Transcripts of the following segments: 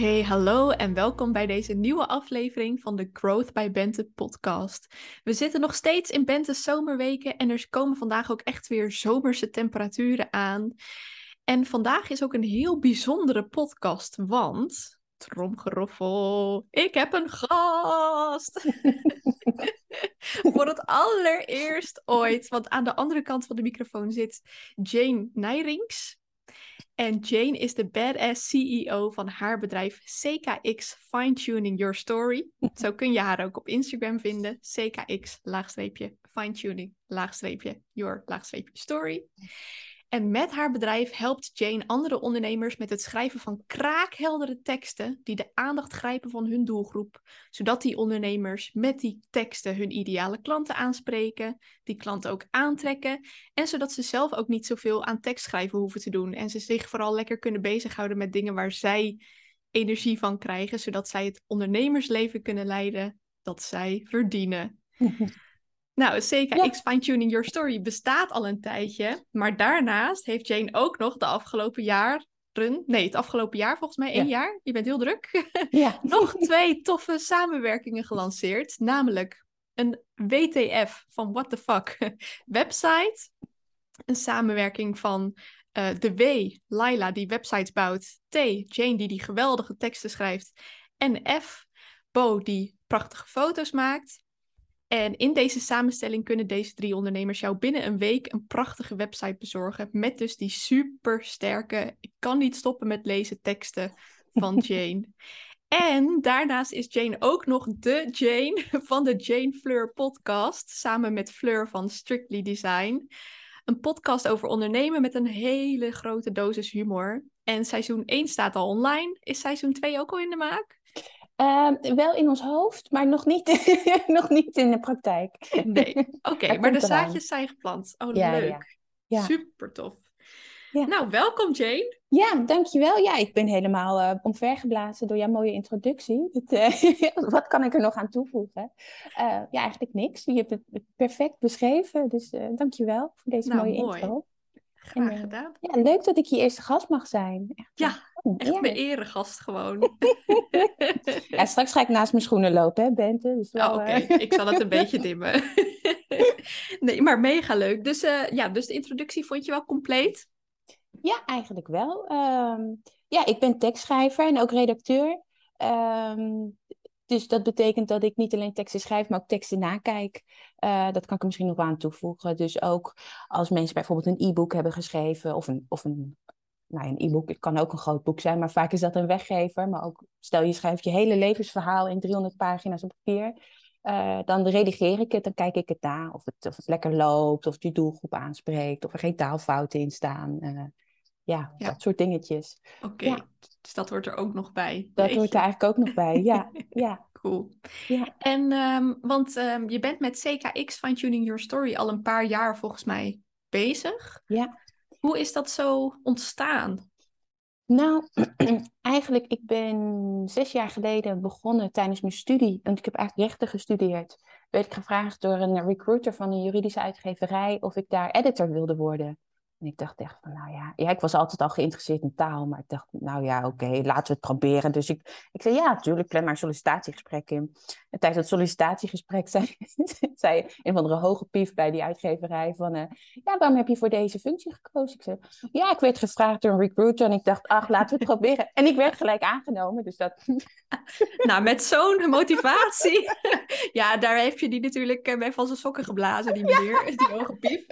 Hey, hallo en welkom bij deze nieuwe aflevering van de Growth by Bente podcast. We zitten nog steeds in Bente's zomerweken en er komen vandaag ook echt weer zomerse temperaturen aan. En vandaag is ook een heel bijzondere podcast, want, tromgeroffel, ik heb een gast! Voor het allereerst ooit, want aan de andere kant van de microfoon zit Jane Nijrings. En Jane is de badass CEO van haar bedrijf CKX Fine Tuning Your Story. Zo kun je haar ook op Instagram vinden. CKX laagstreepje fine tuning laagstreepje your laagstreepje story. En met haar bedrijf helpt Jane andere ondernemers met het schrijven van kraakheldere teksten die de aandacht grijpen van hun doelgroep, zodat die ondernemers met die teksten hun ideale klanten aanspreken, die klanten ook aantrekken en zodat ze zelf ook niet zoveel aan tekstschrijven hoeven te doen en ze zich vooral lekker kunnen bezighouden met dingen waar zij energie van krijgen, zodat zij het ondernemersleven kunnen leiden dat zij verdienen. Nou, zeker. X Fine Tuning Your Story bestaat al een tijdje. Maar daarnaast heeft Jane ook nog de afgelopen jaren... Nee, het afgelopen jaar volgens mij, één jaar. Je bent heel druk. Ja. nog twee toffe samenwerkingen gelanceerd. Namelijk een WTF van What the Fuck website. Een samenwerking van uh, de W, Laila, die websites bouwt. T, Jane, die die geweldige teksten schrijft. En F, Bo, die prachtige foto's maakt. En in deze samenstelling kunnen deze drie ondernemers jou binnen een week een prachtige website bezorgen. Met dus die super sterke, ik kan niet stoppen met lezen teksten van Jane. en daarnaast is Jane ook nog de Jane van de Jane Fleur podcast. Samen met Fleur van Strictly Design. Een podcast over ondernemen met een hele grote dosis humor. En seizoen 1 staat al online. Is seizoen 2 ook al in de maak? Uh, wel in ons hoofd, maar nog niet, nog niet in de praktijk. Nee, oké. maar de zaadjes zijn geplant. Oh, leuk. Ja. Super tof. Nou, welkom Jane. Ja, dankjewel. Ja, ik ben helemaal uh, omvergeblazen door jouw mooie introductie. Het, uh, wat kan ik er nog aan toevoegen? Uh, ja, eigenlijk niks. Je hebt het perfect beschreven. Dus dankjewel voor deze nou, mooie mooi. intro. Graag gedaan. Ja, leuk dat ik je eerste gast mag zijn. Echt, ja, echt ja. mijn eregast gewoon. ja, straks ga ik naast mijn schoenen lopen, hè, Bente? Dus wel, oh, Oké, ik zal het een beetje dimmen. nee, maar mega leuk. Dus, uh, ja, dus de introductie vond je wel compleet? Ja, eigenlijk wel. Um, ja, ik ben tekstschrijver en ook redacteur. Um, dus dat betekent dat ik niet alleen teksten schrijf, maar ook teksten nakijk. Uh, dat kan ik er misschien nog aan toevoegen. Dus ook als mensen bijvoorbeeld een e-book hebben geschreven, of een, of een, nou, een e-book, het kan ook een groot boek zijn, maar vaak is dat een weggever. Maar ook stel je schrijft je hele levensverhaal in 300 pagina's op papier. Uh, dan redigeer ik het, dan kijk ik het na of het, lekker loopt, of die doelgroep aanspreekt, of er geen taalfouten in staan. Uh, ja, dat soort dingetjes. Oké, dus dat hoort er ook nog bij. Dat hoort er eigenlijk ook nog bij, ja. ja. Cool. Ja. En, um, want um, je bent met CKX Fine Tuning Your Story al een paar jaar volgens mij bezig. Ja. Hoe is dat zo ontstaan? Nou, eigenlijk, ik ben zes jaar geleden begonnen tijdens mijn studie. Want ik heb eigenlijk rechten gestudeerd. Werd ik gevraagd door een recruiter van een juridische uitgeverij of ik daar editor wilde worden. En ik dacht echt van, nou ja, ja, ik was altijd al geïnteresseerd in taal, maar ik dacht, nou ja, oké, laten we het proberen. Dus ik, ik zei, ja, natuurlijk, plan maar een sollicitatiegesprek in. En tijdens het sollicitatiegesprek zei, zei een van de hoge pief bij die uitgeverij van, uh, ja, waarom heb je voor deze functie gekozen? Ik zei, ja, ik werd gevraagd door een recruiter en ik dacht, ach, laten we het proberen. En ik werd gelijk aangenomen, dus dat... nou, met zo'n motivatie, ja, daar heb je die natuurlijk bij eh, van zijn sokken geblazen, die meneer, die hoge pief.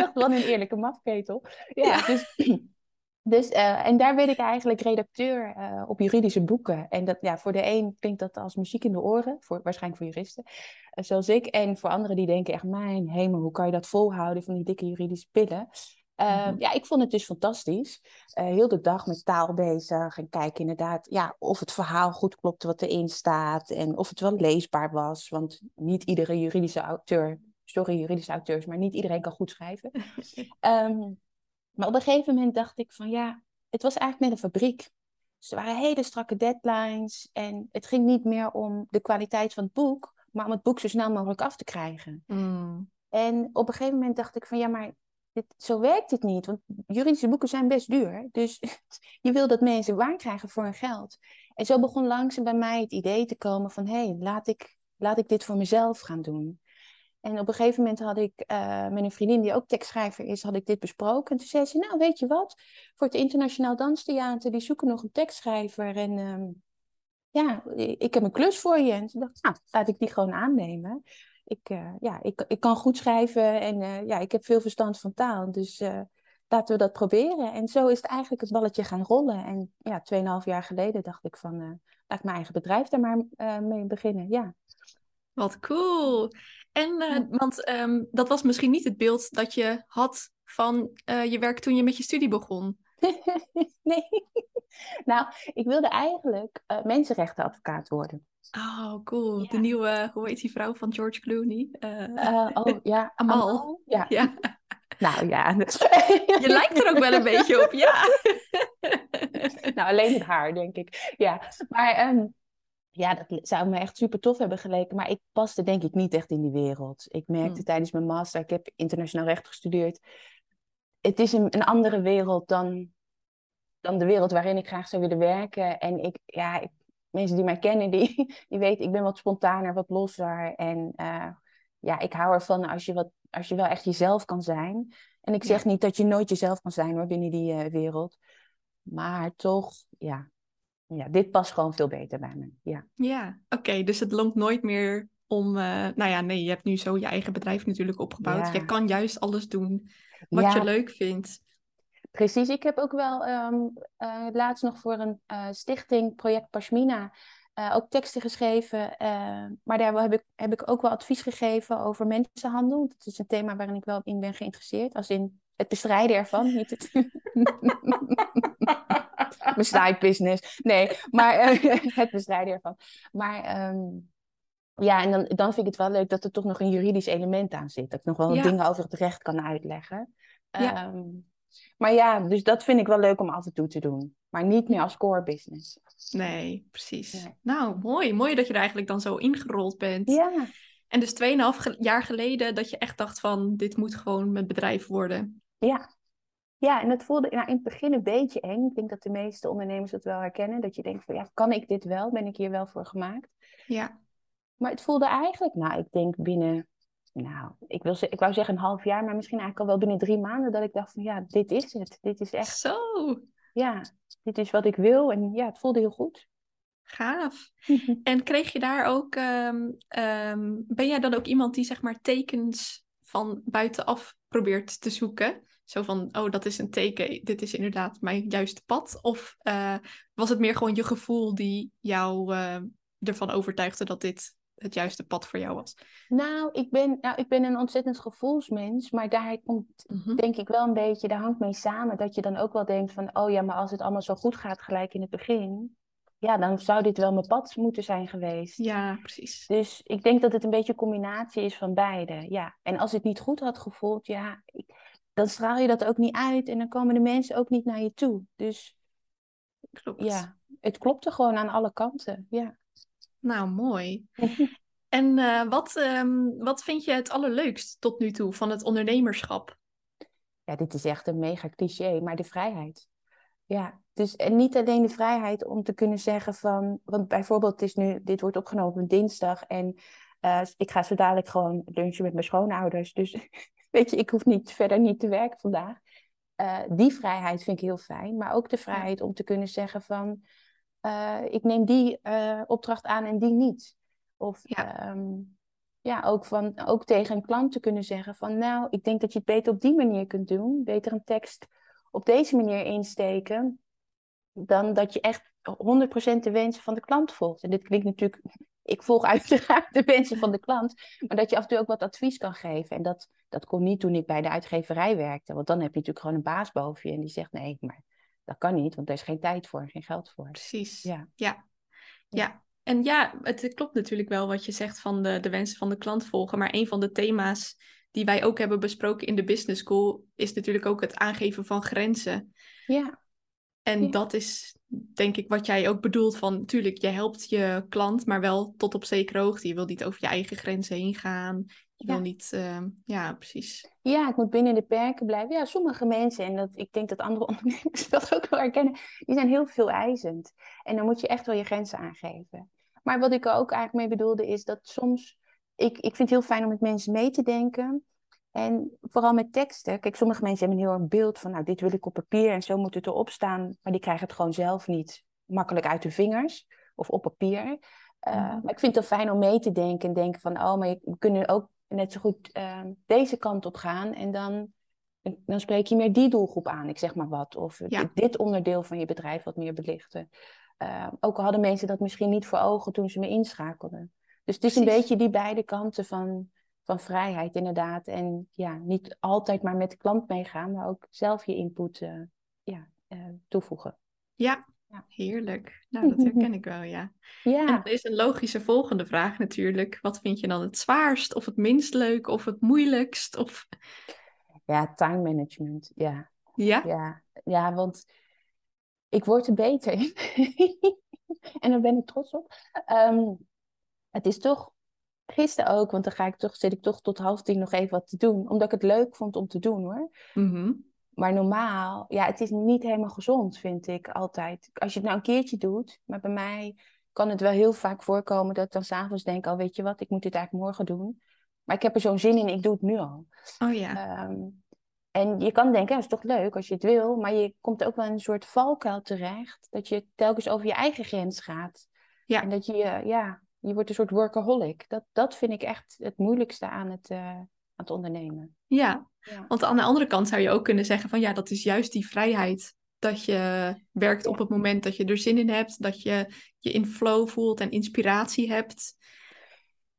wat een eerlijke mafketel. Ja, dus... Dus, uh, en daar werd ik eigenlijk redacteur uh, op juridische boeken. En dat, ja, voor de een klinkt dat als muziek in de oren, voor, waarschijnlijk voor juristen, uh, zoals ik. En voor anderen die denken echt, mijn hemel, hoe kan je dat volhouden van die dikke juridische pillen? Uh, Mhm. Ja, ik vond het dus fantastisch. Eh, heel de dag met taal bezig en kijken inderdaad ja, of het verhaal goed klopte wat erin staat en of het wel leesbaar was. Want niet iedere juridische auteur, sorry juridische auteurs, maar niet iedereen kan goed schrijven. Ehm, maar op een gegeven moment dacht ik van ja, het was eigenlijk net een fabriek. Dus er waren hele strakke deadlines en het ging niet meer om de kwaliteit van het boek, maar om het boek zo snel mogelijk af te krijgen. Mm. En op een gegeven moment dacht ik van ja, maar dit, zo werkt het niet. Want juridische boeken zijn best duur. Dus je wil dat mensen waar krijgen voor hun geld. En zo begon langzaam bij mij het idee te komen van hé, hey, laat, ik, laat ik dit voor mezelf gaan doen. En op een gegeven moment had ik uh, met een vriendin die ook tekstschrijver is, had ik dit besproken. En toen zei ze, nou weet je wat, voor het Internationaal Danstheater, die zoeken nog een tekstschrijver. En um, ja, ik heb een klus voor je. En toen dacht nou, laat ik die gewoon aannemen. Ik, uh, ja, ik, ik kan goed schrijven en uh, ja, ik heb veel verstand van taal. Dus laten we dat proberen. En zo is het eigenlijk het balletje gaan rollen. En ja, tweeënhalf jaar geleden dacht ik van, laat ik mijn eigen bedrijf daar maar mee beginnen. Ja. Wat cool. En, ja. want um, dat was misschien niet het beeld dat je had van je werk toen je met je studie begon. nee. Nou, ik wilde eigenlijk mensenrechtenadvocaat worden. Oh, cool. Ja. De nieuwe, hoe heet die vrouw van George Clooney? Uh, uh, oh, ja. Amal. Amal. Ja. ja. Nou ja. Je lijkt er ook wel een beetje op, ja. nou, alleen het haar, denk ik. Ja, maar um, ja, dat zou me echt super tof hebben geleken. Maar ik paste denk ik niet echt in die wereld. Ik merkte hmm. tijdens mijn master, ik heb internationaal recht gestudeerd. Het is een, een andere wereld dan, dan de wereld waarin ik graag zou willen werken. En ik, ja, ik, mensen die mij kennen, die, die weten, ik ben wat spontaner, wat losser. En uh, ja, ik hou ervan als je, wat, als je wel echt jezelf kan zijn. En ik zeg ja. niet dat je nooit jezelf kan zijn hoor, binnen die uh, wereld. Maar toch, ja, ja, dit past gewoon veel beter bij me. Ja, ja oké. Okay, dus het loont nooit meer om... Uh, nou ja, nee, je hebt nu zo je eigen bedrijf natuurlijk opgebouwd. Ja. Je kan juist alles doen wat ja. je leuk vindt. Precies, ik heb ook wel um, uh, laatst nog voor een uh, stichting, Project Pashmina, ook teksten geschreven. maar daar heb ik, heb ik ook wel advies gegeven over mensenhandel. Dat is een thema waarin ik wel in ben geïnteresseerd. Als in het bestrijden ervan, niet het... Mijn side business. Nee, maar het bestrijden ervan. Maar... Um, ja, en dan, dan vind ik het wel leuk dat er toch nog een juridisch element aan zit. Dat ik nog wel ja. dingen over het recht kan uitleggen. Ja. Um, maar ja, dus dat vind ik wel leuk om af en toe te doen. Maar niet meer als core business. Nee, precies. Nou, mooi. Mooi dat je er eigenlijk dan zo ingerold bent. Ja. En dus 2,5 jaar geleden dat je echt dacht van... dit moet gewoon mijn bedrijf worden. Ja. Ja, en dat voelde nou, in het begin een beetje eng. Ik denk dat de meeste ondernemers dat wel herkennen. Dat je denkt van, ja, kan ik dit wel? Ben ik hier wel voor gemaakt? Ja. Maar het voelde eigenlijk, nou, ik denk binnen, nou, ik, wil, ik wou zeggen een half jaar, maar misschien eigenlijk al wel binnen drie maanden, dat ik dacht van, ja, dit is het. Dit is echt. Zo. Ja, dit is wat ik wil. En ja, het voelde heel goed. Gaaf. en kreeg je daar ook, um, um, ben jij dan ook iemand die zeg maar tekens van buitenaf probeert te zoeken? Zo van, oh, dat is een teken, dit is inderdaad mijn juiste pad. Of uh, was het meer gewoon je gevoel die jou uh, ervan overtuigde dat dit het juiste pad voor jou was? Nou, ik ben, nou, ik ben een ontzettend gevoelsmens, maar daar komt mm-hmm. denk ik wel een beetje, daar hangt mee samen dat je dan ook wel denkt van, oh ja, maar als het allemaal zo goed gaat gelijk in het begin, ja, dan zou dit wel mijn pad moeten zijn geweest. Ja, precies. Dus ik denk dat het een beetje een combinatie is van beide, ja. En als het niet goed had gevoeld, ja, ik, dan straal je dat ook niet uit en dan komen de mensen ook niet naar je toe. Dus Klopt. ja, het klopte gewoon aan alle kanten, ja. Nou, mooi. en uh, wat, um, wat vind je het allerleukst tot nu toe van het ondernemerschap? Ja, dit is echt een mega cliché, maar de vrijheid. Ja, dus en niet alleen de vrijheid om te kunnen zeggen van, want bijvoorbeeld het is nu, dit wordt opgenomen op dinsdag en uh, ik ga zo dadelijk gewoon lunchen met mijn schoonouders. Dus weet je, ik hoef niet verder niet te werken vandaag. Uh, die vrijheid vind ik heel fijn, maar ook de vrijheid om te kunnen zeggen van, uh, ik neem die opdracht aan en die niet. Of ja. Um, ja, ook, van, ook tegen een klant te kunnen zeggen van nou, ik denk dat je het beter op die manier kunt doen. Beter een tekst op deze manier insteken. Dan dat je echt 100% de wensen van de klant volgt. En dit klinkt natuurlijk ik volg uiteraard de wensen van de klant, maar dat je af en toe ook wat advies kan geven. En dat, dat kon niet toen ik bij de uitgeverij werkte, want dan heb je natuurlijk gewoon een baas boven je en die zegt nee, maar dat kan niet, want er is geen tijd voor en geen geld voor. Precies. Ja. ja. ja. En ja, het klopt natuurlijk wel wat je zegt van de, de wensen van de klant volgen. Maar een van de thema's die wij ook hebben besproken in de business school is natuurlijk ook het aangeven van grenzen. Ja. En dat is denk ik wat jij ook bedoelt van, natuurlijk, je helpt je klant, maar wel tot op zekere hoogte. Je wil niet over je eigen grenzen heen gaan. Je wil niet, uh, ja, precies. Ja, ik moet binnen de perken blijven. Ja, sommige mensen, en dat, ik denk dat andere ondernemers dat ook wel herkennen, die zijn heel veel eisend. En dan moet je echt wel je grenzen aangeven. Maar wat ik er ook eigenlijk mee bedoelde is dat soms, ik, ik vind het heel fijn om met mensen mee te denken. En vooral met teksten. Kijk, sommige mensen hebben een heel erg beeld van, nou, dit wil ik op papier en zo moet het erop staan. Maar die krijgen het gewoon zelf niet makkelijk uit de vingers of op papier. Uh, Maar ik vind het fijn om mee te denken en denken van, oh, maar we kunnen ook net zo goed uh, deze kant op gaan. En dan, dan spreek je meer die doelgroep aan, ik zeg maar wat. Of dit onderdeel van je bedrijf wat meer belichten. Uh, ook al hadden mensen dat misschien niet voor ogen toen ze me inschakelden. Dus het is een beetje die beide kanten van van vrijheid inderdaad. En ja, niet altijd maar met de klant meegaan, maar ook zelf je input uh, ja, uh, toevoegen. Ja, ja, heerlijk. Nou, dat herken ik wel, ja. ja. En is een logische volgende vraag natuurlijk. Wat vind je dan het zwaarst of het minst leuk of het moeilijkst? Of... Ja, time management, ja. Ja? Ja, ja want ik word er beter in. en daar ben ik trots op. Um, het is toch gisteren ook, want dan ga ik toch, zit ik toch tot half tien nog even wat te doen. Omdat ik het leuk vond om te doen hoor. Mhm. Maar normaal, ja, het is niet helemaal gezond, vind ik altijd. Als je het nou een keertje doet, maar bij mij kan het wel heel vaak voorkomen dat ik dan s'avonds denk, oh weet je wat, ik moet dit eigenlijk morgen doen. Maar ik heb er zo'n zin in, ik doe het nu al. Oh ja. Ehm, en je kan denken, ja, dat is toch leuk als je het wil, maar je komt ook wel in een soort valkuil terecht, dat je telkens over je eigen grens gaat. Ja. En dat je, ja, je wordt een soort workaholic. Dat, dat vind ik echt het moeilijkste aan het, uh, aan het ondernemen. Ja. want aan de andere kant zou je ook kunnen zeggen van ja, dat is juist die vrijheid. Dat je werkt op het moment dat je er zin in hebt, dat je je in flow voelt en inspiratie hebt.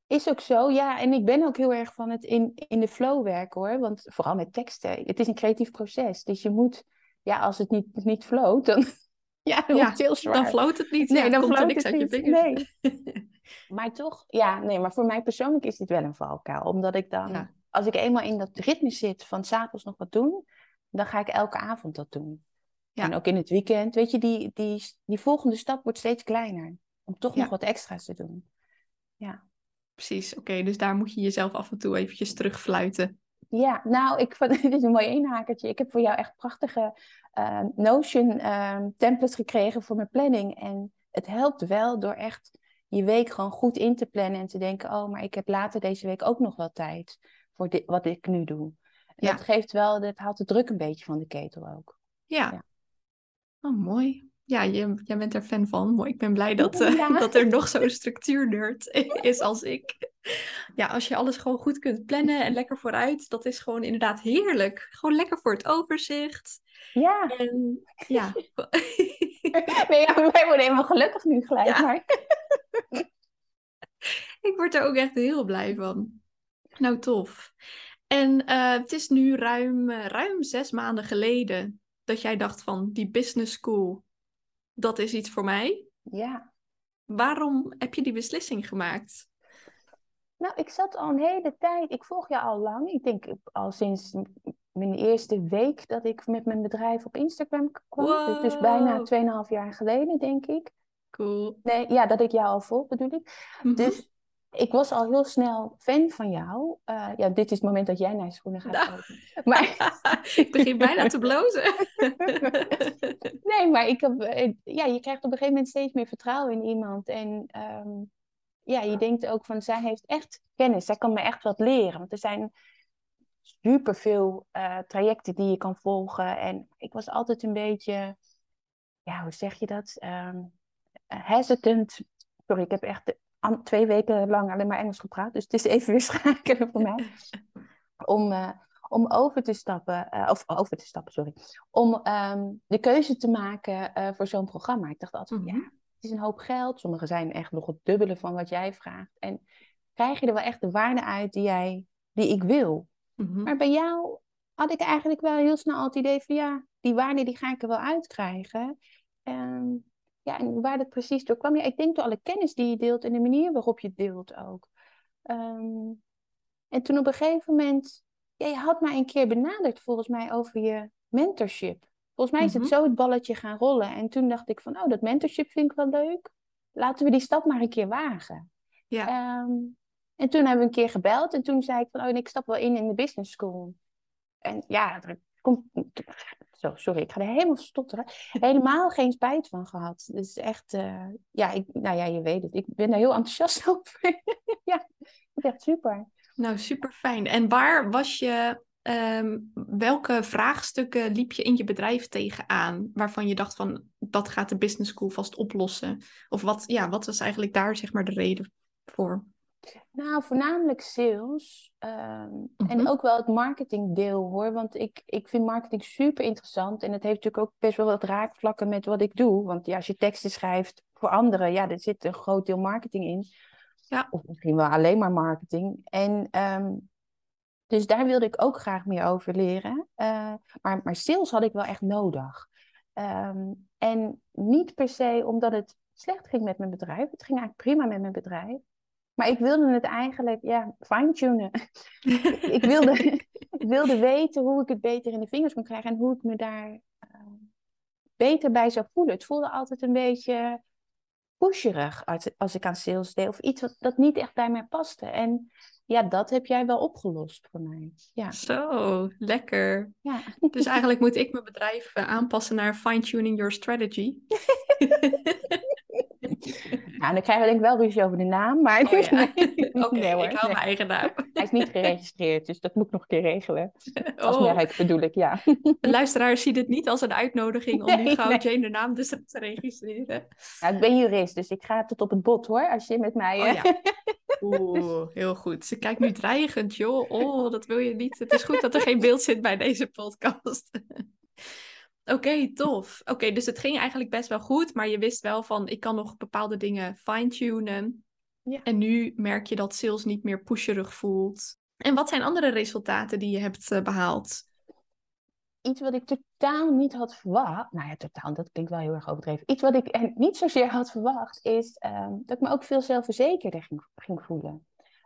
Is ook zo, ja. En ik ben ook heel erg van het in, in de flow werken hoor. Want vooral met teksten, het is een creatief proces. Dus je moet, ja, als het niet, niet float, dan, ja, dan, ja, dan floot het niet. Nee, dan komt er niks uit je vingers. Nee. maar toch, ja, nee, maar voor mij persoonlijk is dit wel een valkuil. Omdat ik dan, als ik eenmaal in dat ritme zit van s'avonds nog wat doen, dan ga ik elke avond dat doen. Ja. En ook in het weekend, weet je, die, die, die volgende stap wordt steeds kleiner. Om toch nog wat extra's te doen. Ja. Precies, oké. dus daar moet je jezelf af en toe eventjes terugfluiten. Ja, nou, ik vond, dit is een mooi inhakertje. Ik heb voor jou echt prachtige uh, Notion uh, templates gekregen voor mijn planning. En het helpt wel door echt je week gewoon goed in te plannen en te denken, oh, maar ik heb later deze week ook nog wel tijd voor dit, wat ik nu doe. ja. Dat geeft wel, dat haalt de druk een beetje van de ketel ook. Ja. ja. Oh, mooi. Ja, je, jij bent er fan van. Ik ben blij dat, uh, dat er nog zo'n structuurnerd is als ik. Ja, als je alles gewoon goed kunt plannen en lekker vooruit, dat is gewoon inderdaad heerlijk. Gewoon lekker voor het overzicht. Ja. En, ja. nee, ja, wij worden helemaal gelukkig nu gelijk. Ja. Maar... ik word er ook echt heel blij van. Nou, tof. En uh, het is nu ruim, uh, ruim zes maanden geleden dat jij dacht van die business school, dat is iets voor mij. Ja. Waarom heb je die beslissing gemaakt? Nou, ik zat al een hele tijd, ik volg je al lang. Ik denk al sinds mijn eerste week dat ik met mijn bedrijf op Instagram kwam. Wow. Dus, dus bijna 2,5 jaar geleden, denk ik. Cool. Nee, ja, dat ik jou al volg, bedoel ik. Mhm. Dus ik was al heel snel fan van jou. Uh, ja, dit is het moment dat jij naar je schoenen gaat nou. Maar... ik begin bijna te blozen. nee, maar ik heb, eh, ja, je krijgt op een gegeven moment steeds meer vertrouwen in iemand. En um, ja, je denkt ook van, zij heeft echt kennis. Zij kan me echt wat leren. Want er zijn superveel uh, trajecten die je kan volgen. En ik was altijd een beetje, ja, hoe zeg je dat? Um, hesitant. Sorry, ik heb echt twee weken lang alleen maar Engels gepraat. Dus het is even weer schakelen voor mij. Om, uh, om over te stappen, uh, of over te stappen, sorry. Om um, de keuze te maken uh, voor zo'n programma. Ik dacht altijd, mm -hmm. ja, is een hoop geld. Sommige zijn echt nog het dubbele van wat jij vraagt. En krijg je er wel echt de waarde uit die, jij, die ik wil. Mhm. Maar bij jou had ik eigenlijk wel heel snel al het idee van ja, die waarde die ga ik er wel uitkrijgen. Ehm, ja, en waar dat precies door kwam, ja, ik denk door alle kennis die je deelt en de manier waarop je deelt ook. Ehm, en toen op een gegeven moment, ja, je had mij een keer benaderd volgens mij over je mentorship. Volgens mij is het Mhm. zo het balletje gaan rollen. En toen dacht ik van, oh, dat mentorship vind ik wel leuk. Laten we die stap maar een keer wagen. Ja. Ehm, en toen hebben we een keer gebeld en toen zei ik van, oh, ik stap wel in in de business school. En ja, er komt, zo, sorry, ik ga er helemaal stotteren. Helemaal geen spijt van gehad. Dus echt, eh, ja, ik, nou ja, je weet het. Ik ben daar heel enthousiast over. ja, echt super. Nou, super fijn. En waar was je, ehm, welke vraagstukken liep je in je bedrijf tegenaan, waarvan je dacht van, dat gaat de business school vast oplossen? Of wat, ja, wat was eigenlijk daar zeg maar de reden voor? Nou, voornamelijk sales. ehm, Mhm. En ook wel het marketingdeel hoor. Want ik, ik vind marketing super interessant. En het heeft natuurlijk ook best wel wat raakvlakken met wat ik doe. Want ja, als je teksten schrijft voor anderen, ja, er zit een groot deel marketing in. Ja. Of misschien wel alleen maar marketing. En ehm, dus daar wilde ik ook graag meer over leren. Eh, maar, maar sales had ik wel echt nodig. Ehm, en niet per se omdat het slecht ging met mijn bedrijf. Het ging eigenlijk prima met mijn bedrijf. Maar ik wilde het eigenlijk, ja, fine-tunen. ik, wilde, ik wilde weten hoe ik het beter in de vingers kon krijgen en hoe ik me daar eh, beter bij zou voelen. Het voelde altijd een beetje pusherig als, als ik aan sales deed of iets wat, dat niet echt bij mij paste. En ja, dat heb jij wel opgelost voor mij. Ja, Zo, lekker. ja. Dus eigenlijk moet ik mijn bedrijf eh, aanpassen naar fine-tuning your strategy. Nou, dan krijgen we denk ik wel ruzie over de naam, maar Oh ja. nee, Oké, nee hoor, ik hou mijn eigen naam. Hij is niet geregistreerd, dus dat moet ik nog een keer regelen. Als Oh, merk bedoel ik, ja. de luisteraar ziet het niet als een uitnodiging om nu gauw. Jane de naam dus te registreren. Nou, ik ben jurist, dus ik ga tot op het bot hoor, als je met mij... Oh eh, ja. Oeh, heel goed. Ze kijkt nu dreigend, joh. Oh, dat wil je niet. Het is goed dat er geen beeld zit bij deze podcast. Oké, tof. Oké, dus het ging eigenlijk best wel goed, maar je wist wel van, ik kan nog bepaalde dingen fine-tunen. Ja. En nu merk je dat sales niet meer pusherig voelt. En wat zijn andere resultaten die je hebt eh, behaald? Iets wat ik totaal niet had verwacht. Nou ja, totaal, dat klinkt wel heel erg overdreven. Iets wat ik niet zozeer had verwacht, is ehm, dat ik me ook veel zelfverzekerder ging, ging voelen.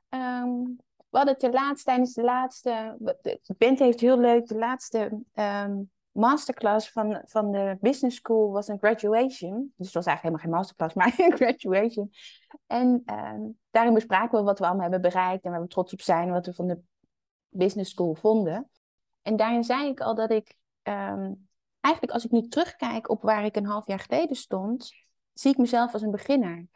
Ehm, we hadden ten laatste, tijdens de laatste. De band heeft heel leuk. De laatste ehm, masterclass van, van de business school was een graduation. Dus het was eigenlijk helemaal geen masterclass, maar een graduation. En ehm, daarin bespraken we wat we allemaal hebben bereikt en waar we trots op zijn, wat we van de business school vonden. En daarin zei ik al dat ik ehm, eigenlijk als ik nu terugkijk op waar ik een half jaar geleden stond, zie ik mezelf als een beginner.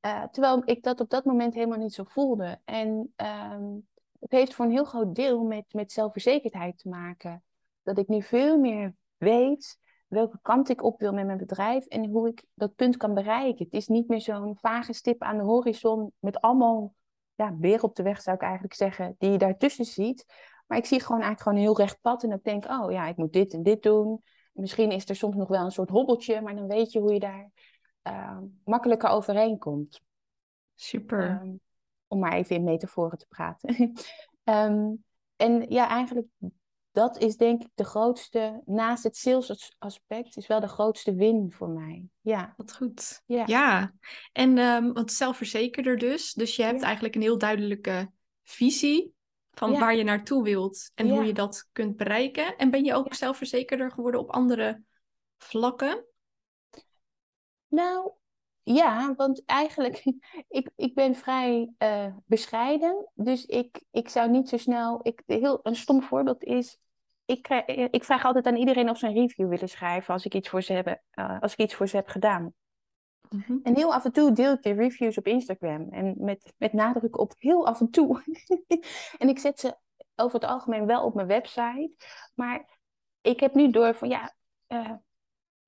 Eh, terwijl ik dat op dat moment helemaal niet zo voelde. En ehm, het heeft voor een heel groot deel met, met zelfverzekerdheid te maken. Dat ik nu veel meer weet welke kant ik op wil met mijn bedrijf en hoe ik dat punt kan bereiken. Het is niet meer zo'n vage stip aan de horizon met allemaal ja, beren op de weg, zou ik eigenlijk zeggen, die je daartussen ziet. Maar ik zie gewoon eigenlijk gewoon een heel recht pad en ik denk, oh ja, ik moet dit en dit doen. Misschien is er soms nog wel een soort hobbeltje, maar dan weet je hoe je daar uh, makkelijker overheen komt. Super. Um, om maar even in metaforen te praten. um, en ja, eigenlijk dat is denk ik de grootste, naast het sales aspect, is wel de grootste win voor mij. Ja. Wat goed. Ja. ja. En um, want zelfverzekerder dus. Dus je hebt Ja. eigenlijk een heel duidelijke visie van Ja. waar je naartoe wilt en hoe je dat kunt bereiken. En ben je ook zelfverzekerder geworden op andere vlakken? Nou, ja, want eigenlijk, ik, ik ben vrij eh, bescheiden. Dus ik, ik zou niet zo snel. Ik, heel, een stom voorbeeld is. Ik, krijg, ik vraag altijd aan iedereen of ze een review willen schrijven als ik iets voor ze heb, uh, als ik iets voor ze heb gedaan. Mhm. En heel af en toe deel ik die reviews op Instagram. En met, met nadruk op heel af en toe. en ik zet ze over het algemeen wel op mijn website. Maar ik heb nu door van ja. Uh,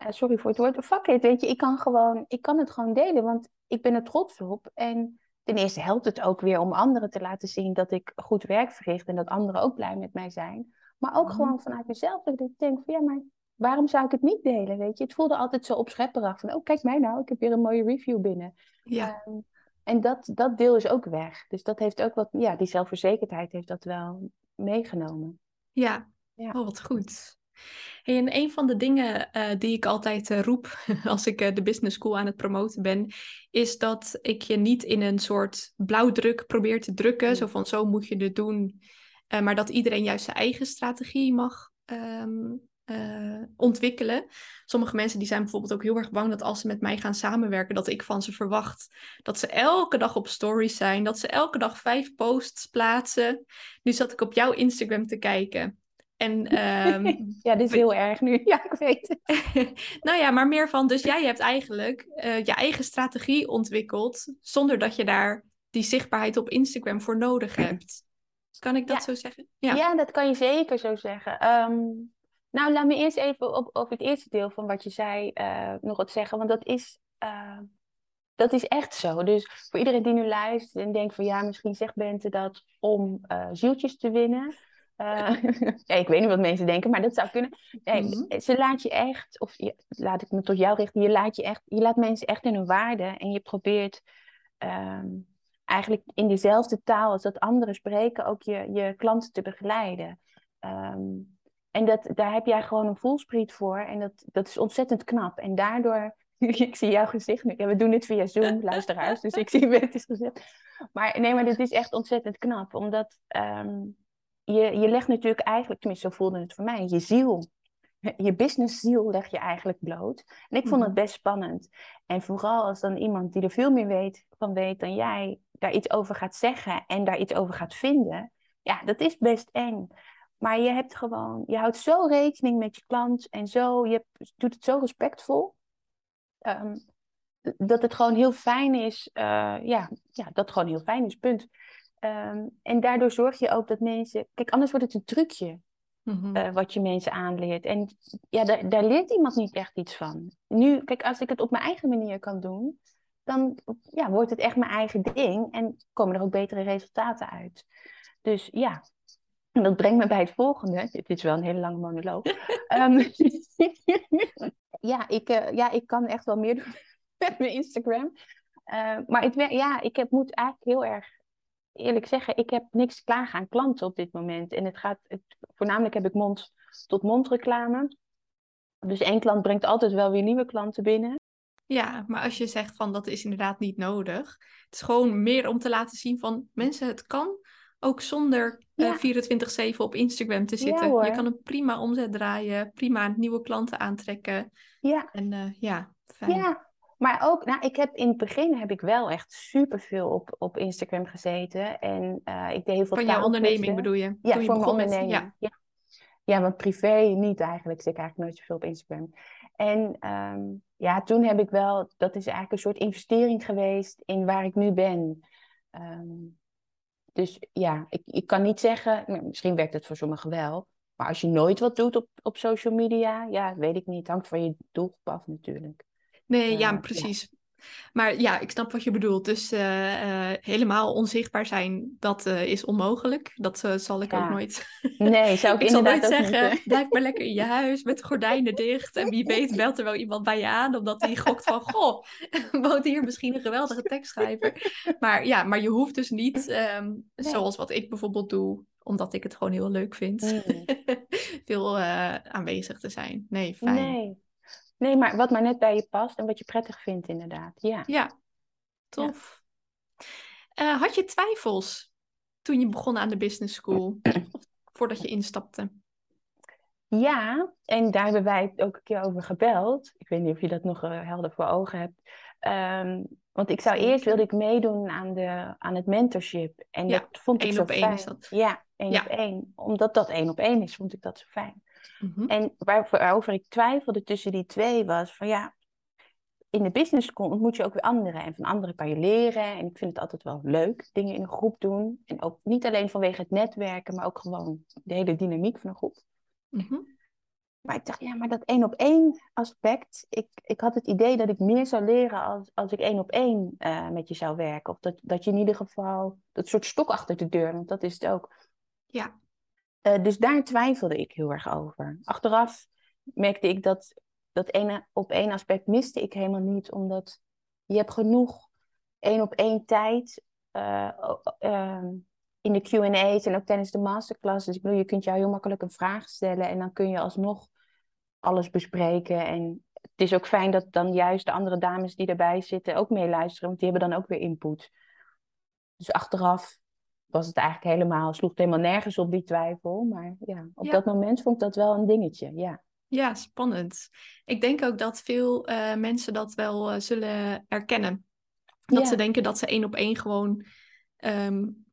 sorry voor het woord, fuck it, weet je, ik kan, gewoon, ik kan het gewoon delen, want ik ben er trots op. En ten eerste helpt het ook weer om anderen te laten zien dat ik goed werk verricht en dat anderen ook blij met mij zijn. Maar ook Mhm. gewoon vanuit mezelf, dat ik denk van ja, maar waarom zou ik het niet delen, weet je? Het voelde altijd zo opschepperig van, oh, kijk mij nou, ik heb weer een mooie review binnen. Ja. Ehm, en dat, dat deel is ook weg. Dus dat heeft ook wat, ja, die zelfverzekerdheid heeft dat wel meegenomen. Ja, Ja. oh, wat goed. Hey, en een van de dingen eh, die ik altijd eh, roep als ik eh, de business school aan het promoten ben, is dat ik je niet in een soort blauwdruk probeer te drukken, zo van zo moet je het doen, eh, maar dat iedereen juist zijn eigen strategie mag ehm, eh, ontwikkelen. Sommige mensen die zijn bijvoorbeeld ook heel erg bang dat als ze met mij gaan samenwerken, dat ik van ze verwacht dat ze elke dag op stories zijn, dat ze elke dag vijf posts plaatsen. Nu zat ik op jouw Instagram te kijken. En ehm, Ja, dit is heel erg nu. Ja, ik weet het. nou ja, maar meer van, dus jij hebt eigenlijk eh, je eigen strategie ontwikkeld, zonder dat je daar die zichtbaarheid op Instagram voor nodig hebt. Kan ik dat Ja. zo zeggen? Ja. Ja. dat kan je zeker zo zeggen. Ehm, nou, laat me eerst even op, over het eerste deel van wat je zei eh, nog wat zeggen. Want dat is, eh, dat is echt zo. Dus voor iedereen die nu luistert en denkt van ja, misschien zegt Bente dat om eh, zieltjes te winnen. Ja, ik weet niet wat mensen denken, maar dat zou kunnen. Nee, Mhm. Ze laat je echt, of je- laat ik me tot jou richten, je laat, je echt, je laat mensen echt in hun waarde en je probeert ehm, eigenlijk in dezelfde taal als dat anderen spreken ook je, je klanten te begeleiden. Ehm, en dat, daar heb jij gewoon een voelspriet voor en dat, dat is ontzettend knap. En daardoor, ik zie jouw gezicht nu, ja, we doen dit via Zoom, luisteraars, dus ik zie Betty's gezicht. Maar nee, maar dit is echt ontzettend knap, omdat ehm, je, je legt natuurlijk eigenlijk, tenminste zo voelde het voor mij, je ziel, je businessziel leg je eigenlijk bloot. En ik vond het Mhm. best spannend. En vooral als dan iemand die er veel meer weet, van weet dan jij, daar iets over gaat zeggen en daar iets over gaat vinden. Ja, dat is best eng. Maar je hebt gewoon, je houdt zo rekening met je klant en zo, je doet het zo respectvol. ehm, dat het gewoon heel fijn is, eh, ja, ja, dat het gewoon heel fijn is, punt. Ehm, en daardoor zorg je ook dat mensen, kijk, anders wordt het een trucje Mhm. eh, wat je mensen aanleert. En ja, daar, daar leert iemand niet echt iets van. Nu, kijk, als ik het op mijn eigen manier kan doen, dan ja, wordt het echt mijn eigen ding en komen er ook betere resultaten uit. Dus ja, en dat brengt me bij het volgende. Dit is wel een hele lange monoloog. Ehm, ja, ik, eh, ja, ik kan echt wel meer doen met mijn Instagram. Eh, maar ja, ik heb, moet eigenlijk heel erg eerlijk zeggen, ik heb niks klaar aan klanten op dit moment. En het gaat, het, voornamelijk heb ik mond-tot-mond reclame. Dus één klant brengt altijd wel weer nieuwe klanten binnen. Ja, maar als je zegt van dat is inderdaad niet nodig. Het is gewoon meer om te laten zien van mensen, het kan ook zonder eh, Ja. 24/7 op Instagram te zitten. je kan een prima omzet draaien, prima nieuwe klanten aantrekken. Ja, En eh, ja, fijn. ja. Maar ook, nou, ik heb in het begin heb ik wel echt superveel op, op Instagram gezeten. En eh, ik deed heel veel Van jouw onderneming bedoel je? Ja, Toen je voor mijn begon met- onderneming. ja. Ja. Ja. want privé niet eigenlijk. Zit ik eigenlijk nooit zoveel op Instagram. En ehm, ja, toen heb ik wel... Dat is eigenlijk een soort investering geweest in waar ik nu ben. Ehm, dus ja, ik, ik kan niet zeggen... nou, Misschien werkt het voor sommigen wel. Maar als je nooit wat doet op, op social media... Ja, weet ik niet. Het hangt van je doelgroep af natuurlijk. Nee, Eh, ja, ja. precies. Maar ja, ik snap wat je bedoelt. Dus eh, eh, helemaal onzichtbaar zijn, dat is onmogelijk. Dat zal ik ook nooit. Nee, zou ik, Ik zal nooit niet, zeggen, blijf maar lekker in je huis met de gordijnen dicht. En wie weet belt er wel iemand bij je aan, omdat die gokt van... Goh, woont hier misschien een geweldige tekstschrijver. Maar ja, maar je hoeft dus niet, ehm, zoals wat ik bijvoorbeeld doe, omdat ik het gewoon heel leuk vind, Mm. veel aanwezig te zijn. Nee, fijn. Nee. Nee, maar wat maar net bij je past en wat je prettig vindt inderdaad. Ja. Ja, tof. Eh, had je twijfels toen je begon aan de business school? Of voordat je instapte? Ja, en daar hebben wij het ook een keer over gebeld. Ik weet niet of je dat nog eh, helder voor ogen hebt. Ehm, want ik zou eerst wilde ik meedoen aan, de, aan het mentorship. En Ja, dat vond ik één zo op één fijn. is dat. Ja, één Ja. op één. Omdat dat één op één is, vond ik dat zo fijn. Mhm. En waar- waarover ik twijfelde tussen die twee was van ja, in de business ontmoet je ook weer anderen. En van anderen kan je leren. En ik vind het altijd wel leuk, dingen in een groep doen. En ook niet alleen vanwege het netwerken, maar ook gewoon de hele dynamiek van een groep. Mhm. Maar ik dacht, ja, maar dat één op één aspect. Ik, ik had het idee dat ik meer zou leren als, als ik één op één eh, met je zou werken. Of dat, dat je in ieder geval dat soort stok achter de deur, want dat is het ook. Ja. Eh, dus daar twijfelde ik heel erg over. Achteraf merkte ik dat dat ene op één aspect miste ik helemaal niet, omdat je hebt genoeg één op één tijd uh, uh, in de Q&A's en ook tijdens de masterclasses. Ik bedoel, je kunt jou heel makkelijk een vraag stellen en dan kun je alsnog alles bespreken. En het is ook fijn dat dan juist de andere dames die erbij zitten ook meeluisteren, want die hebben dan ook weer input. Dus achteraf was het eigenlijk helemaal, sloeg het helemaal nergens op die twijfel. Maar ja, op dat moment vond ik dat wel een dingetje, ja. Ja, spannend. Ik denk ook dat veel uh, mensen dat wel uh, zullen erkennen. Dat ja. ze denken dat ze één op één gewoon um,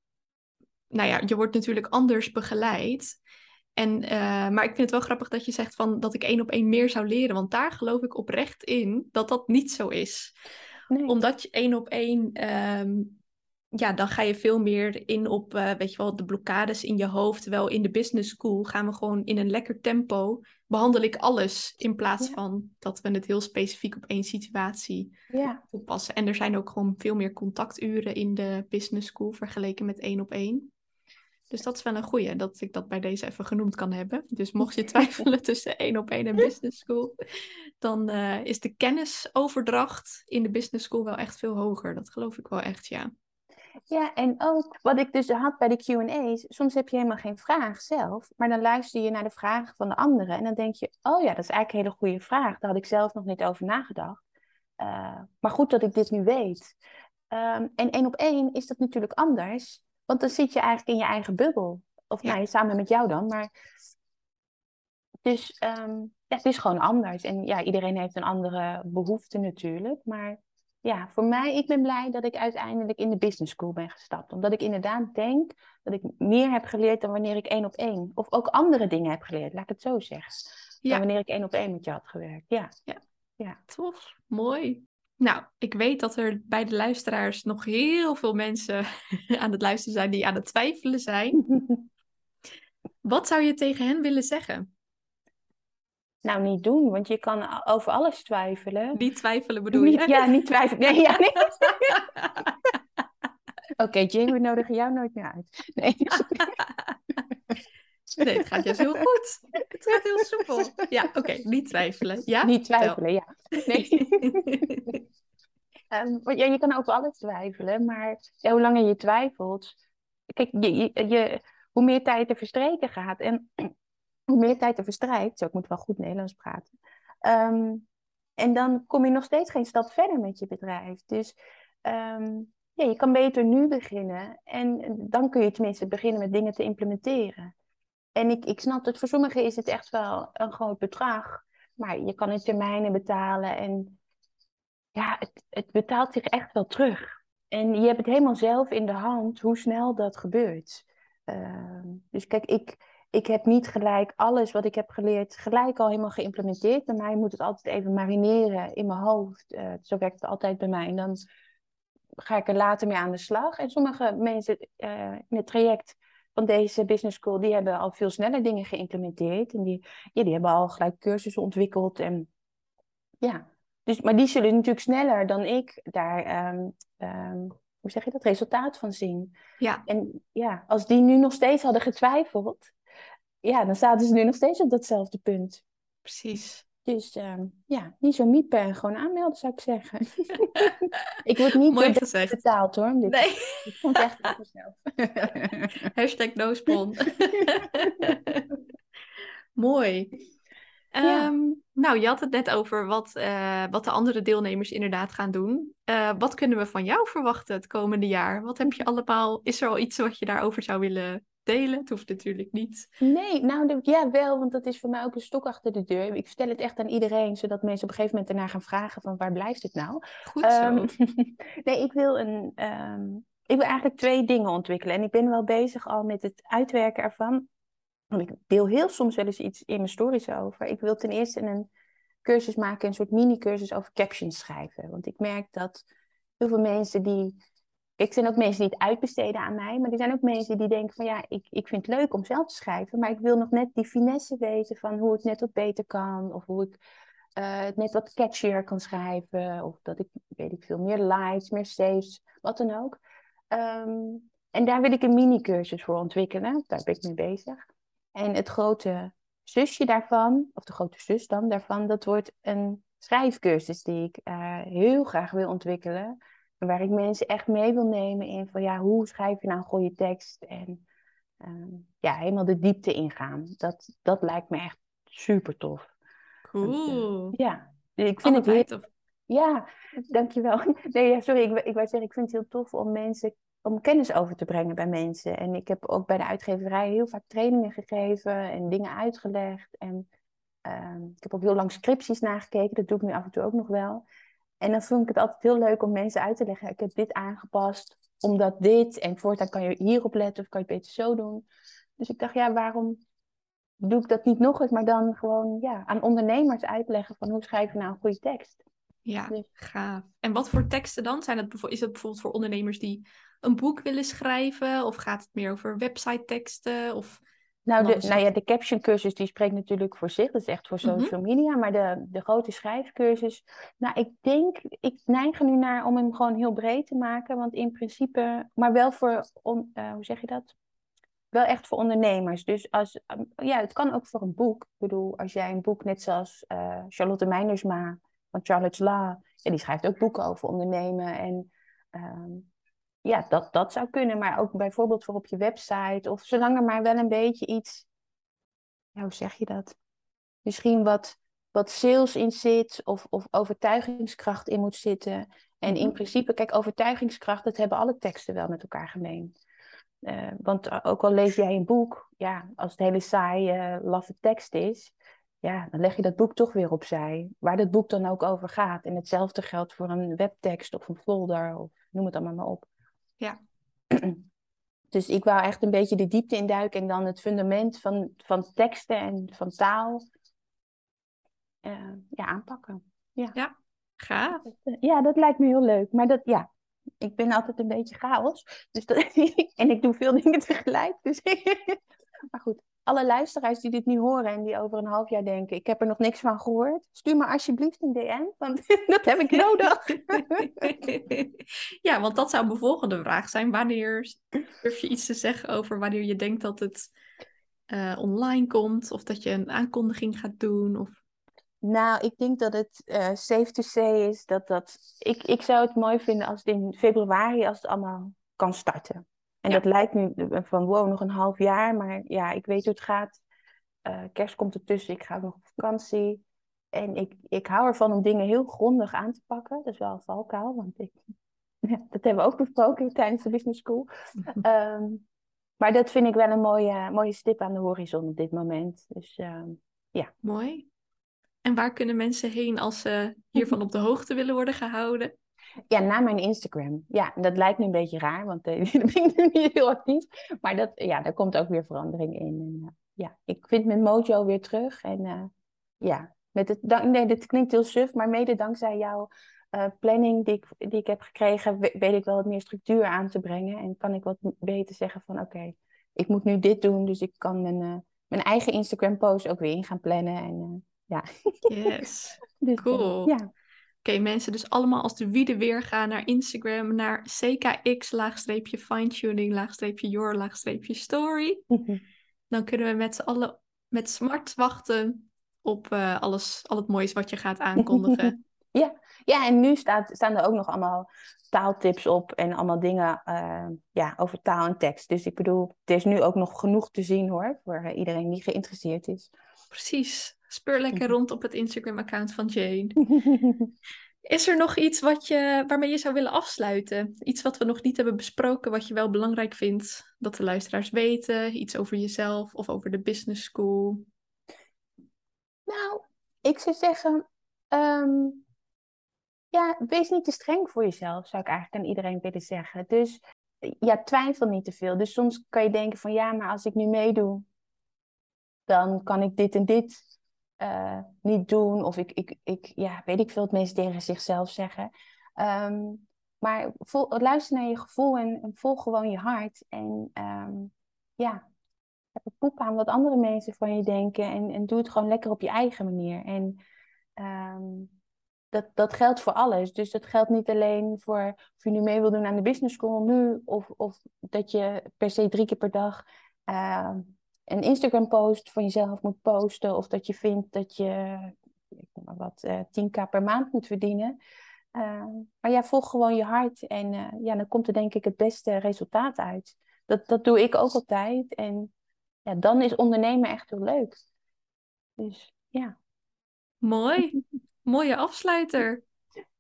nou ja, je wordt natuurlijk anders begeleid. En, uh, maar ik vind het wel grappig dat je zegt van dat ik één op één meer zou leren. Want daar geloof ik oprecht in dat dat niet zo is. Nee. Omdat je één op één, um, ja, dan ga je veel meer in op, uh, weet je wel, de blokkades in je hoofd. Terwijl in de business school gaan we gewoon in een lekker tempo, behandel ik alles. In plaats ja. van dat we het heel specifiek op één situatie ja. toepassen. En er zijn ook gewoon veel meer contacturen in de business school vergeleken met één op één. Dus dat is wel een goeie, dat ik dat bij deze even genoemd kan hebben. Dus mocht je twijfelen tussen één op één en business school, dan uh, is de kennisoverdracht in de business school wel echt veel hoger. Dat geloof ik wel echt, ja. Ja, en ook wat ik dus had bij de Q&A's, soms heb je helemaal geen vraag zelf, maar dan luister je naar de vragen van de anderen en dan denk je, oh ja, dat is eigenlijk een hele goede vraag. Daar had ik zelf nog niet over nagedacht. Uh, maar goed dat ik dit nu weet. Um, en één op één is dat natuurlijk anders. Want dan zit je eigenlijk in je eigen bubbel. Of ja. nou, samen met jou dan. Maar... Dus um, ja, het is gewoon anders. En ja, iedereen heeft een andere behoefte natuurlijk. Maar ja, voor mij, ik ben blij dat ik uiteindelijk in de business school ben gestapt. Omdat ik inderdaad denk dat ik meer heb geleerd dan wanneer ik één op één. Of ook andere dingen heb geleerd, laat ik het zo zeggen. Ja. Dan wanneer ik één op één met je had gewerkt. Ja. ja. ja. Tof, mooi. Nou, ik weet dat er bij de luisteraars nog heel veel mensen aan het luisteren zijn die aan het twijfelen zijn. Wat zou je tegen hen willen zeggen? Nou, niet doen, want je kan over alles twijfelen. Niet twijfelen bedoel je? Niet, ja, niet twijfelen. Nee, ja, nee. Oké, okay, Jane, we nodigen jou nooit meer uit. Nee. Nee, het gaat juist heel goed. Het gaat heel soepel. Ja, oké, okay, niet twijfelen. Ja? Niet twijfelen, ja. Nee. um, ja. Je kan over alles twijfelen, maar ja, hoe langer je twijfelt... Kijk, je, je, je, hoe meer tijd er verstreken gaat en hoe meer tijd er verstrijkt... Zo, ik moet wel goed Nederlands praten. Um, en dan kom je nog steeds geen stap verder met je bedrijf. Dus um, ja, je kan beter nu beginnen. En dan kun je tenminste beginnen met dingen te implementeren. En ik, ik snap dat voor sommigen is het echt wel een groot bedrag. Maar je kan in termijnen betalen. En ja, het, het betaalt zich echt wel terug. En je hebt het helemaal zelf in de hand hoe snel dat gebeurt. Uh, dus kijk, ik, ik heb niet gelijk alles wat ik heb geleerd gelijk al helemaal geïmplementeerd. Bij mij moet het altijd even marineren in mijn hoofd. Uh, zo werkt het altijd bij mij. En dan ga ik er later mee aan de slag. En sommige mensen uh, in het traject van deze business school, die hebben al veel sneller dingen geïmplementeerd. En die, ja, die hebben al gelijk cursussen ontwikkeld. En ja, dus, maar die zullen natuurlijk sneller dan ik daar, um, um, hoe zeg je dat, resultaat van zien. Ja. En ja, als die nu nog steeds hadden getwijfeld, ja, dan zaten ze nu nog steeds op datzelfde punt. Precies. Dus uh, ja, niet zo miepen en gewoon aanmelden zou ik zeggen. ik word niet Mooi gezegd. betaald hoor. Dit, nee. Het komt echt van mezelf. Hashtag nospon. Mooi. Ja. Um, nou, je had het net over wat, uh, wat de andere deelnemers inderdaad gaan doen. Uh, wat kunnen we van jou verwachten het komende jaar? Wat heb je allemaal? Is er al iets wat je daarover zou willen delen? Het hoeft natuurlijk niet. Nee, nou ja, wel, want dat is voor mij ook een stok achter de deur. Ik vertel het echt aan iedereen, zodat mensen op een gegeven moment daarna gaan vragen van waar blijft het nou? Goed zo. Um, nee, ik wil een... Um, ik wil eigenlijk twee dingen ontwikkelen. En ik ben wel bezig al met het uitwerken ervan. Want ik deel heel soms wel eens iets in mijn stories over. Ik wil ten eerste een cursus maken, een soort mini-cursus over captions schrijven. Want ik merk dat heel veel mensen die ik zijn ook mensen die het uitbesteden aan mij, maar er zijn ook mensen die denken van ja, ik, ik vind het leuk om zelf te schrijven, maar ik wil nog net die finesse weten van hoe het net wat beter kan, of hoe ik uh, het net wat catchier kan schrijven, of dat ik, weet ik veel, meer lights, meer saves, wat dan ook. Um, en daar wil ik een mini-cursus voor ontwikkelen, daar ben ik mee bezig. En het grote zusje daarvan, of de grote zus dan daarvan, dat wordt een schrijfcursus die ik uh, heel graag wil ontwikkelen. Waar ik mensen echt mee wil nemen in van ja, hoe schrijf je nou een goede tekst? En uh, ja, helemaal de diepte ingaan. Dat, dat lijkt me echt super tof. Cool. Dus, uh, ja, ik vind het heel tof. Ja, dankjewel. Nee, ja, sorry, ik, ik wou zeggen, ik vind het heel tof om mensen om kennis over te brengen bij mensen. En ik heb ook bij de uitgeverij heel vaak trainingen gegeven en dingen uitgelegd. En uh, ik heb ook heel lang scripties nagekeken, dat doe ik nu af en toe ook nog wel. En dan vond ik het altijd heel leuk om mensen uit te leggen. Ik heb dit aangepast, omdat dit. En voortaan kan je hierop letten of kan je het beter zo doen. Dus ik dacht, ja, waarom doe ik dat niet nog eens, maar dan gewoon ja, aan ondernemers uitleggen van hoe schrijf je nou een goede tekst. Ja, dus. gaaf. En wat voor teksten dan? Zijn het, is het bijvoorbeeld voor ondernemers die een boek willen schrijven? Of gaat het meer over website teksten? Of nou, de, nou ja, de caption cursus die spreekt natuurlijk voor zich. Dat is echt voor mhm. social media. Maar de, de grote schrijfcursus. Nou, ik denk, ik neig er nu naar om hem gewoon heel breed te maken. Want in principe, maar wel voor, on, uh, hoe zeg je dat? Wel echt voor ondernemers. Dus als, um, ja, het kan ook voor een boek. Ik bedoel, als jij een boek net zoals uh, Charlotte Meinersma van Charlotte La. Ja, die schrijft ook boeken over ondernemen. En um, ja, dat, dat zou kunnen. Maar ook bijvoorbeeld voor op je website. Of zolang er maar wel een beetje iets. Ja, hoe zeg je dat? Misschien wat, wat sales in zit. Of, of overtuigingskracht in moet zitten. En in mhm. principe, kijk, overtuigingskracht, dat hebben alle teksten wel met elkaar gemeen. Uh, want ook al lees jij een boek, ja, als het hele saaie, uh, laffe tekst is, ja, dan leg je dat boek toch weer opzij. Waar dat boek dan ook over gaat. En hetzelfde geldt voor een webtekst of een folder of noem het allemaal maar op. Ja. Dus ik wou echt een beetje de diepte induiken en dan het fundament van, van teksten en van taal uh, ja, aanpakken. Ja, ja gaaf. Eh, ja, dat lijkt me heel leuk. Maar dat, ja, ik ben altijd een beetje chaos. Dus dat, en ik doe veel dingen tegelijk. Dus maar goed, alle luisteraars die dit nu horen en die over een half jaar denken: ik heb er nog niks van gehoord, stuur me alsjeblieft een DM, want dat heb ik nodig. ja, want dat zou mijn volgende vraag zijn. Wanneer durf je iets te zeggen over wanneer je denkt dat het uh, online komt, of dat je een aankondiging gaat doen? Of... Nou, ik denk dat het uh, safe to say is dat dat. Ik, ik zou het mooi vinden als het in februari, als het allemaal kan starten. En dat lijkt nu van wow, nog een half jaar. Maar ja, ik weet hoe het gaat. Uh, kerst komt ertussen, ik ga nog op vakantie. En ik, ik hou ervan om dingen heel grondig aan te pakken. Dat is wel een valkuil, want ik, dat hebben we ook besproken tijdens de business school. um, maar dat vind ik wel een mooie, mooie stip aan de horizon op dit moment. Dus um, ja. Mooi. En waar kunnen mensen heen als ze hiervan op de hoogte willen worden gehouden? Ja, naar mijn Instagram. Ja, dat lijkt nu een beetje raar, want uh, daar ben ik nu niet heel actief. Maar dat, ja, daar komt ook weer verandering in. En, uh, ja, ik vind mijn mojo weer terug. En uh, ja, met het, dank, nee, dit klinkt heel suf, maar mede dankzij jouw planning die ik, die ik heb gekregen, weet ik wel wat meer structuur aan te brengen. En kan ik wat beter zeggen van oké, okay, ik moet nu dit doen, dus ik kan mijn, mijn eigen Instagram post ook weer in gaan plannen. En ja. Yes, dus, cool. ja. Oké, mensen, dus allemaal als de wiede weer gaan naar Instagram, naar CKX, laagstreepje fine-tuning, laagstreepje your, laagstreepje story. Dan kunnen we met z'n allen met smart wachten op uh, alles, al het moois wat je gaat aankondigen. ja. ja, en nu staat, staan er ook nog allemaal taaltips op en allemaal dingen uh, ja, over taal en tekst. Dus ik bedoel, er is nu ook nog genoeg te zien hoor, voor iedereen die geïnteresseerd is. Precies. Speur lekker rond op het Instagram-account van Jane. Is er nog iets wat je, waarmee je zou willen afsluiten? Iets wat we nog niet hebben besproken, wat je wel belangrijk vindt dat de luisteraars weten? Iets over jezelf of over de business school? Nou, ik zou zeggen, ehm, ja, wees niet te streng voor jezelf, zou ik eigenlijk aan iedereen willen zeggen. Dus ja, twijfel niet te veel. Dus soms kan je denken van ja, maar als ik nu meedoe, dan kan ik dit en dit uh, niet doen. Of ik, ik, ik, ja, weet ik veel het mensen tegen zichzelf zeggen. Um, maar vol, luister naar je gevoel en, en, volg gewoon je hart. En um, ja, heb een poep aan wat andere mensen van je denken. En, en doe het gewoon lekker op je eigen manier. En um, dat, dat geldt voor alles. Dus dat geldt niet alleen voor of je nu mee wil doen aan de business school nu. Of, of dat je per se drie keer per dag een Instagram post van jezelf moet posten. Of dat je vindt dat je ik noem maar wat, 10k per maand moet verdienen. maar ja, volg gewoon je hart en ja, dan komt er denk ik het beste resultaat uit. Dat, dat doe ik ook altijd. En ja, dan is ondernemen echt heel leuk. Dus ja. Mooi. Mooie afsluiter.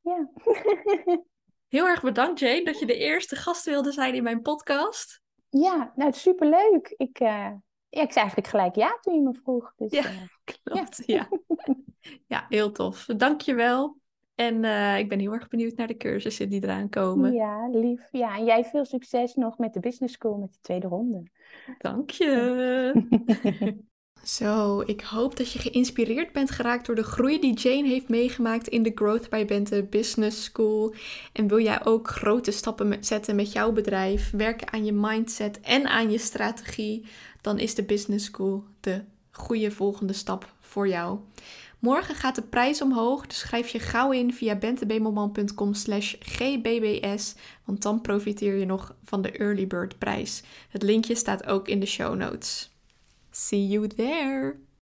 Ja. Heel erg bedankt, Jane, dat je de eerste gast wilde zijn in mijn podcast. Ja, nou, het is superleuk. Ik, uh, ja, ik zei eigenlijk gelijk ja toen je me vroeg. Dus, ja, uh, klopt. Ja. ja. ja, heel tof. Dankjewel. En uh, ik ben heel erg benieuwd naar de cursussen die eraan komen. Ja, lief. Ja, en jij veel succes nog met de business school, met de tweede ronde. Dank je. Zo, ik hoop dat je geïnspireerd bent geraakt door de groei die Jane heeft meegemaakt in de Growth by Bente Business School. En wil jij ook grote stappen zetten met jouw bedrijf, werken aan je mindset en aan je strategie, dan is de Business School de goede volgende stap voor jou. Morgen gaat de prijs omhoog, dus schrijf je gauw in via bentebemelman.com slash gbbs, want dan profiteer je nog van de Early Bird prijs. Het linkje staat ook in de show notes. See you there!